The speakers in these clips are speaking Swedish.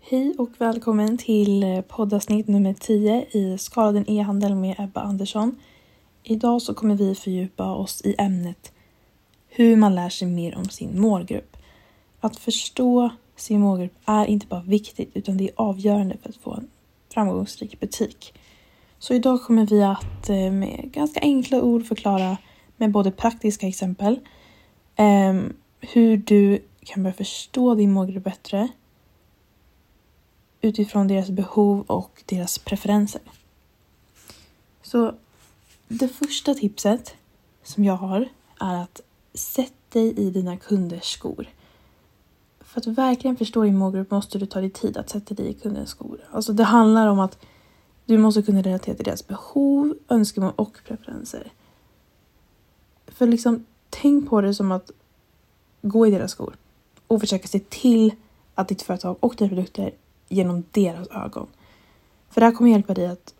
Hej och välkommen till eh, poddavsnitt nummer 10 i Skaladen e-handel med Ebba Andersson. Idag så kommer vi fördjupa oss i ämnet hur man lär sig mer om sin målgrupp. Att förstå sin målgrupp är inte bara viktigt utan det är avgörande för att få en framgångsrik butik. Så idag kommer vi att eh, med ganska enkla ord förklara med både praktiska exempel ehm, hur du kan börja förstå din målgrupp bättre utifrån deras behov och deras preferenser. Så det första tipset som jag har är att sätt dig i dina kunders skor. För att verkligen förstå din målgrupp måste du ta dig tid att sätta dig i kundens skor. Alltså det handlar om att du måste kunna relatera till deras behov, önskemål och preferenser. För liksom, tänk på det som att gå i deras skor och försöka se till att ditt företag och dina produkter genom deras ögon. För det här kommer hjälpa dig att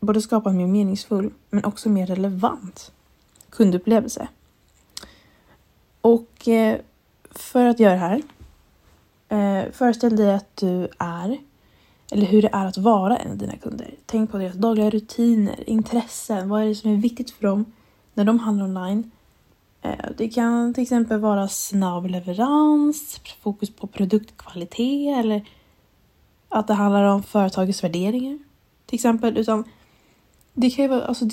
både skapa en mer meningsfull men också mer relevant kundupplevelse. Och eh, för att göra det här, eh, föreställ dig att du är, eller hur det är att vara en av dina kunder. Tänk på deras dagliga rutiner, intressen, vad är det som är viktigt för dem när de handlar online. Eh, det kan till exempel vara snabb leverans, fokus på produktkvalitet eller att det handlar om företagets värderingar till exempel. Utan det kan ju vara, alltså,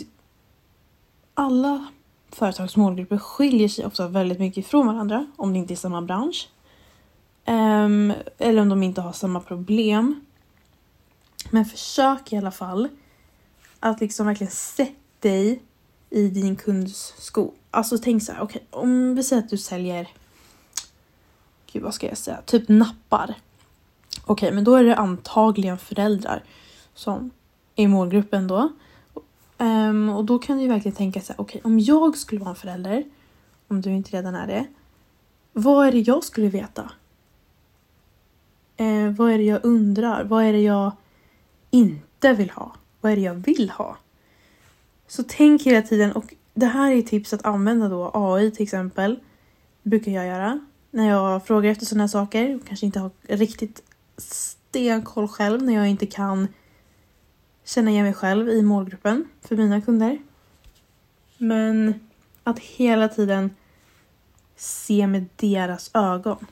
alla företags målgrupper skiljer sig ofta väldigt mycket från varandra om det inte är samma bransch. Um, eller om de inte har samma problem. Men försök i alla fall att liksom verkligen sätta dig i din kunds sko. Alltså tänk så här, okej, okay, om vi säger att du säljer, gud vad ska jag säga, typ nappar. Okej, okay, men då är det antagligen föräldrar som är målgruppen då. Um, och då kan du verkligen tänka så här, okej, okay, om jag skulle vara en förälder, om du inte redan är det, vad är det jag skulle veta? Eh, vad är det jag undrar? Vad är det jag inte vill ha? Vad är det jag vill ha? Så tänk hela tiden och det här är tips att använda då AI till exempel. brukar jag göra när jag frågar efter sådana här saker. Kanske inte har riktigt stenkoll själv när jag inte kan känna igen mig själv i målgruppen för mina kunder. Men att hela tiden se med deras ögon.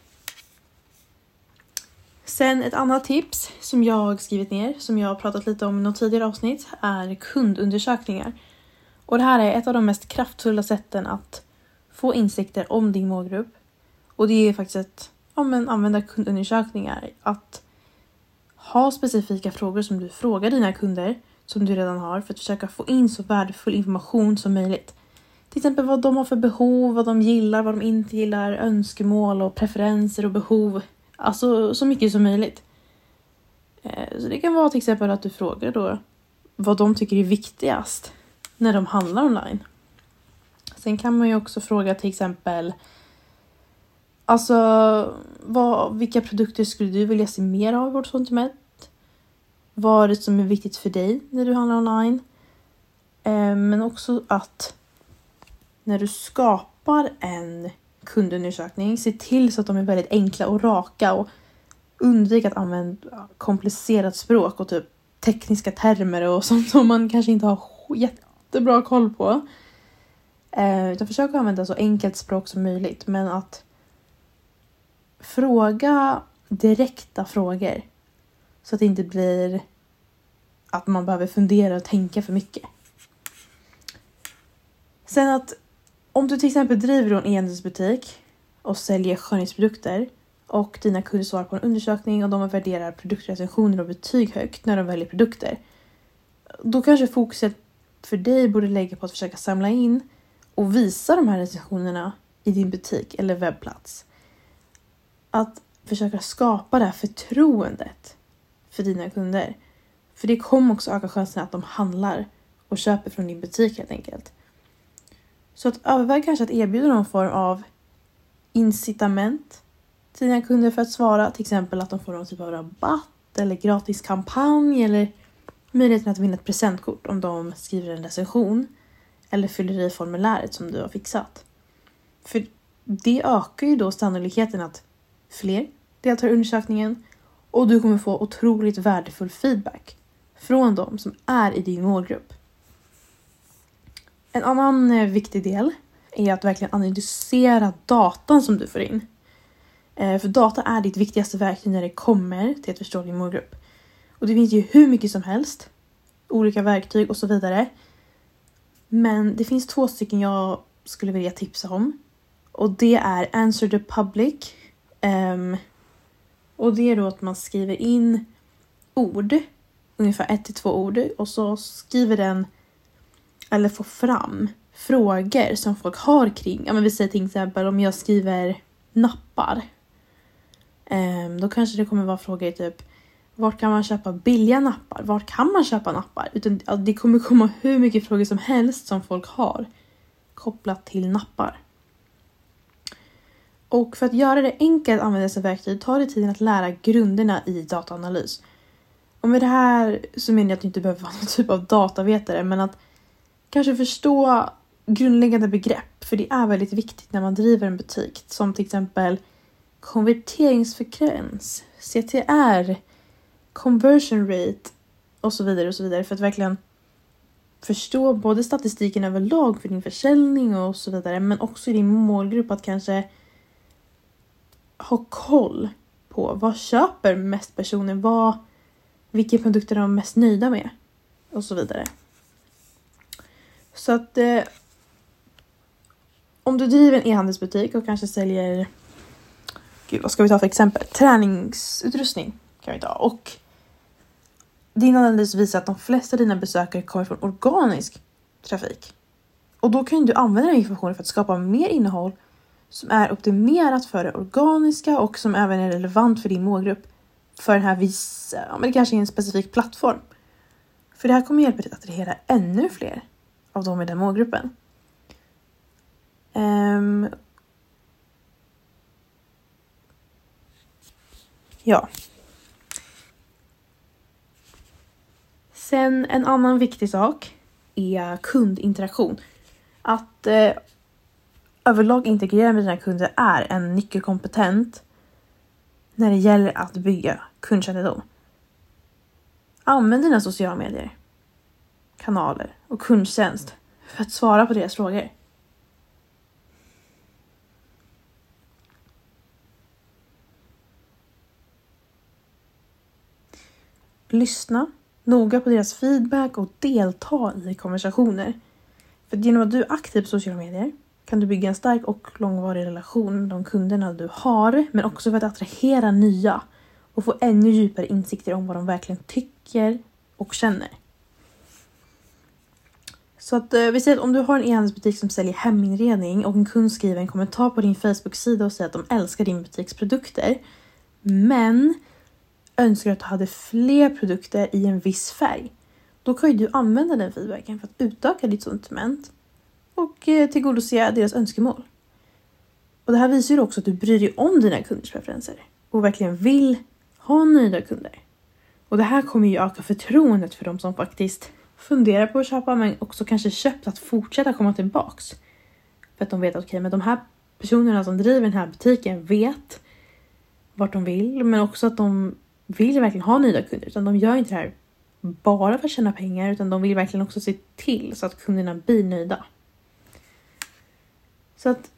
Sen ett annat tips som jag har skrivit ner, som jag har pratat lite om i något tidigare avsnitt, är kundundersökningar. Och det här är ett av de mest kraftfulla sätten att få insikter om din målgrupp. Och det är faktiskt att ja, men, använda kundundersökningar. Att ha specifika frågor som du frågar dina kunder som du redan har för att försöka få in så värdefull information som möjligt. Till exempel vad de har för behov, vad de gillar, vad de inte gillar, önskemål och preferenser och behov. Alltså så mycket som möjligt. Eh, så det kan vara till exempel att du frågar då vad de tycker är viktigast när de handlar online. Sen kan man ju också fråga till exempel Alltså, vad, vilka produkter skulle du vilja se mer av i vårt sortiment? Vad är det som är viktigt för dig när du handlar online? Eh, men också att när du skapar en kundundersökning, se till så att de är väldigt enkla och raka och undvik att använda komplicerat språk och typ tekniska termer och sånt som man kanske inte har jättebra koll på. Eh, utan försök att använda så enkelt språk som möjligt men att fråga direkta frågor. Så att det inte blir att man behöver fundera och tänka för mycket. Sen att om du till exempel driver en e-handelsbutik och säljer skönhetsprodukter och dina kunder svarar på en undersökning och de värderar produktrecensioner och betyg högt när de väljer produkter. Då kanske fokuset för dig borde lägga på att försöka samla in och visa de här recensionerna i din butik eller webbplats att försöka skapa det här förtroendet för dina kunder. För det kommer också öka chansen att de handlar och köper från din butik helt enkelt. Så att överväg kanske att erbjuda någon form av incitament till dina kunder för att svara. Till exempel att de får någon typ av rabatt eller gratis kampanj eller möjligheten att vinna ett presentkort om de skriver en recension eller fyller i formuläret som du har fixat. För det ökar ju då sannolikheten att fler deltar i undersökningen och du kommer få otroligt värdefull feedback från de som är i din målgrupp. En annan eh, viktig del är att verkligen analysera datan som du får in. Eh, för data är ditt viktigaste verktyg när det kommer till att förstå din målgrupp. Och det finns ju hur mycket som helst, olika verktyg och så vidare. Men det finns två stycken jag skulle vilja tipsa om. Och det är Answer the Public. Um, och det är då att man skriver in ord, ungefär ett till två ord och så skriver den eller får fram frågor som folk har kring, ja men vi säger till exempel om jag skriver nappar. Um, då kanske det kommer vara frågor typ vart kan man köpa billiga nappar? Vart kan man köpa nappar? Utan, det kommer komma hur mycket frågor som helst som folk har kopplat till nappar. Och för att göra det enkelt att använda dessa verktyg tar det tiden att lära grunderna i dataanalys. Och med det här så menar jag att du inte behöver vara någon typ av datavetare men att kanske förstå grundläggande begrepp för det är väldigt viktigt när man driver en butik som till exempel konverteringsfrekvens, CTR, conversion rate och så vidare och så vidare för att verkligen förstå både statistiken överlag för din försäljning och så vidare men också i din målgrupp att kanske ha koll på vad köper mest personer, vad, vilka produkter de är mest nöjda med och så vidare. Så att eh, om du driver en e-handelsbutik och kanske säljer, gud vad ska vi ta för exempel? Träningsutrustning kan vi ta och din analys visar att de flesta av dina besökare kommer från organisk trafik. Och då kan du använda den informationen för att skapa mer innehåll som är optimerat för det organiska och som även är relevant för din målgrupp för den här vissa, ja, men det kanske är en specifik plattform. För det här kommer hjälpa dig att attrahera ännu fler av dem i den målgruppen. Um, ja. Sen en annan viktig sak är kundinteraktion. Att eh, överlag integrera med dina kunder är en nyckelkompetent när det gäller att bygga kundkännedom. Använd dina sociala medier, kanaler och kundtjänst för att svara på deras frågor. Lyssna noga på deras feedback och delta i konversationer. För genom att du är aktiv på sociala medier kan du bygga en stark och långvarig relation med de kunderna du har, men också för att attrahera nya och få ännu djupare insikter om vad de verkligen tycker och känner. Så att eh, vi säger att om du har en e-handelsbutik som säljer heminredning och en kund skriver en kommentar på din Facebook-sida och säger att de älskar din butiks produkter. Men önskar att du hade fler produkter i en viss färg. Då kan ju du använda den feedbacken för att utöka ditt sortiment och eh, tillgodose deras önskemål. Och det här visar ju också att du bryr dig om dina kunders preferenser och verkligen vill ha nöjda kunder. Och det här kommer ju öka förtroendet för de som faktiskt funderar på att köpa men också kanske köpt att fortsätta komma tillbaks. För att de vet att okej, okay, men de här personerna som driver den här butiken vet vart de vill, men också att de vill verkligen ha nöjda kunder utan de gör inte det här bara för att tjäna pengar utan de vill verkligen också se till så att kunderna blir nöjda. Så att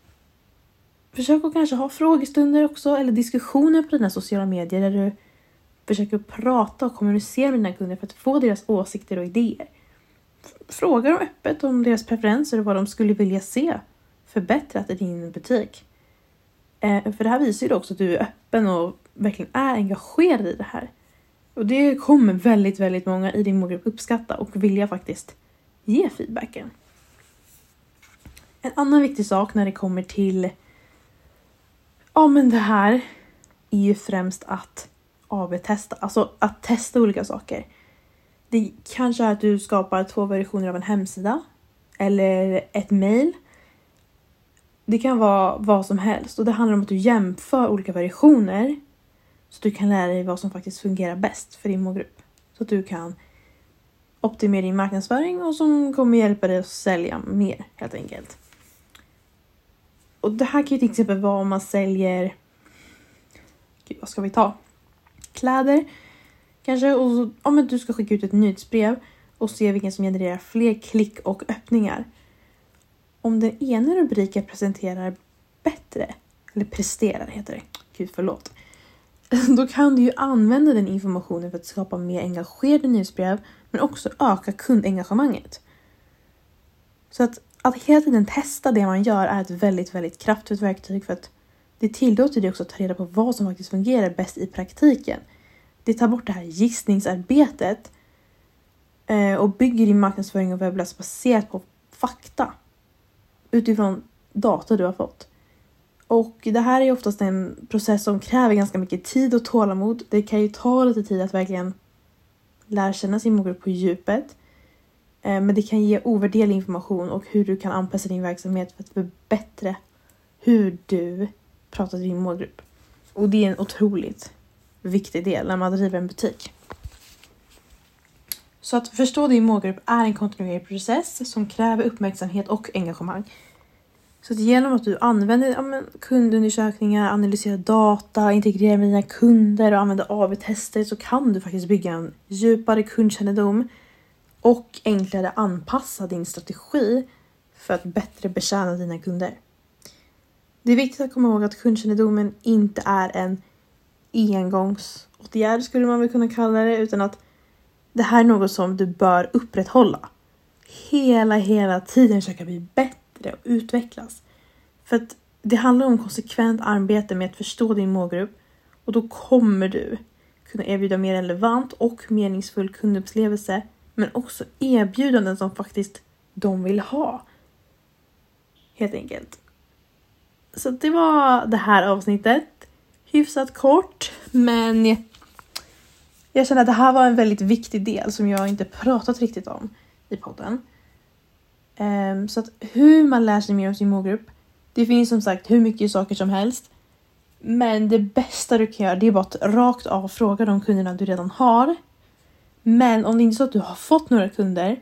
försök att kanske ha frågestunder också eller diskussioner på dina sociala medier där du försöker prata och kommunicera med dina kunder för att få deras åsikter och idéer. Fråga dem öppet om deras preferenser och vad de skulle vilja se förbättrat i din butik. Eh, för det här visar ju också att du är öppen och verkligen är engagerad i det här. Och det kommer väldigt, väldigt många i din målgrupp uppskatta och vilja faktiskt ge feedbacken. En annan viktig sak när det kommer till ja men det här är ju främst att AB-testa, alltså att testa olika saker. Det kanske är att du skapar två versioner av en hemsida eller ett mail. Det kan vara vad som helst och det handlar om att du jämför olika versioner så att du kan lära dig vad som faktiskt fungerar bäst för din målgrupp. Så att du kan optimera din marknadsföring och som kommer hjälpa dig att sälja mer helt enkelt. Och det här kan ju till exempel vara om man säljer Gud, vad ska vi ta? Kläder kanske och så, om du ska skicka ut ett nyhetsbrev och se vilken som genererar fler klick och öppningar. Om den ena rubriken presenterar bättre, eller presterar heter det, gud förlåt. Då kan du ju använda den informationen för att skapa mer engagerade nyhetsbrev men också öka kundengagemanget. Så att, att hela tiden testa det man gör är ett väldigt, väldigt kraftfullt verktyg för att det tillåter dig också att ta reda på vad som faktiskt fungerar bäst i praktiken. Det tar bort det här gissningsarbetet eh, och bygger din marknadsföring och webbläs baserat på fakta utifrån data du har fått. Och det här är oftast en process som kräver ganska mycket tid och tålamod. Det kan ju ta lite tid att verkligen lära känna sin målgrupp på djupet. Eh, men det kan ge ovärderlig information och hur du kan anpassa din verksamhet för att förbättra hur du pratar till din målgrupp. Och det är en otroligt viktig del när man driver en butik. Så att förstå din målgrupp är en kontinuerlig process som kräver uppmärksamhet och engagemang. Så att genom att du använder ja, men, kundundersökningar, analyserar data, integrerar med dina kunder och använder AB-tester så kan du faktiskt bygga en djupare kundkännedom och enklare anpassa din strategi för att bättre betjäna dina kunder. Det är viktigt att komma ihåg att kundkännedomen inte är en engångsåtgärd skulle man väl kunna kalla det utan att det här är något som du bör upprätthålla. Hela, hela tiden försöka bli bättre och utvecklas. För att det handlar om konsekvent arbete med att förstå din målgrupp och då kommer du kunna erbjuda mer relevant och meningsfull kundupplevelse men också erbjudanden som faktiskt de vill ha. Helt enkelt. Så det var det här avsnittet. Hyfsat kort, men jag känner att det här var en väldigt viktig del som jag inte pratat riktigt om i podden. Um, så att hur man lär sig mer om sin målgrupp. Det finns som sagt hur mycket saker som helst. Men det bästa du kan göra det är bara att rakt av fråga de kunderna du redan har. Men om det inte är så att du har fått några kunder.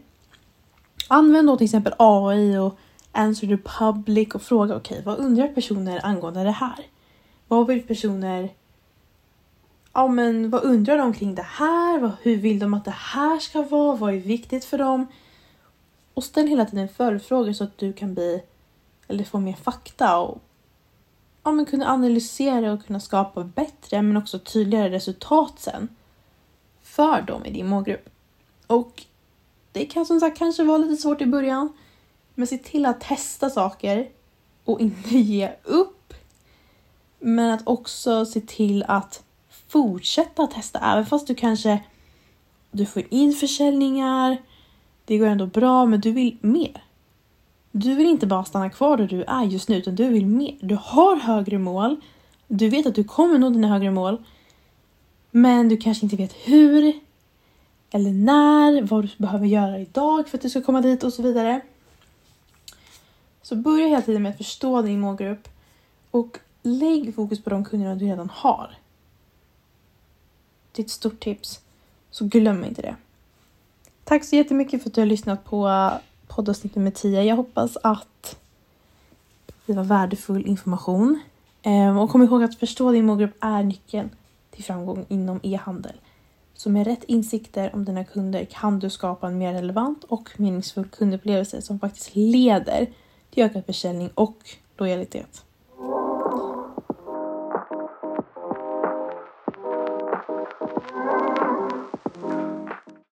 Använd då till exempel AI och Answer the public och fråga okej, okay, vad undrar personer angående det här? Vad vill personer ja men vad undrar de kring det här? Hur vill de att det här ska vara? Vad är viktigt för dem? Och ställ hela tiden följdfrågor så att du kan bli eller få mer fakta och ja, men kunna analysera och kunna skapa bättre men också tydligare resultat sen för dem i din målgrupp. Och det kan som sagt kanske vara lite svårt i början men se till att testa saker och inte ge upp. Men att också se till att fortsätta testa även fast du kanske du får in försäljningar. Det går ändå bra, men du vill mer. Du vill inte bara stanna kvar där du är just nu, utan du vill mer. Du har högre mål. Du vet att du kommer nå dina högre mål. Men du kanske inte vet hur eller när, vad du behöver göra idag för att du ska komma dit och så vidare. Så börja hela tiden med att förstå din målgrupp och lägg fokus på de kunderna du redan har. Det är ett stort tips, så glöm inte det. Tack så jättemycket för att du har lyssnat på eh, poddavsnitt nummer 10. Jag hoppas att det var värdefull information. Ehm, och kom ihåg att förstå din målgrupp är nyckeln till framgång inom e-handel. Så med rätt insikter om dina kunder kan du skapa en mer relevant och meningsfull kundupplevelse som faktiskt leder till ökad försäljning och lojalitet.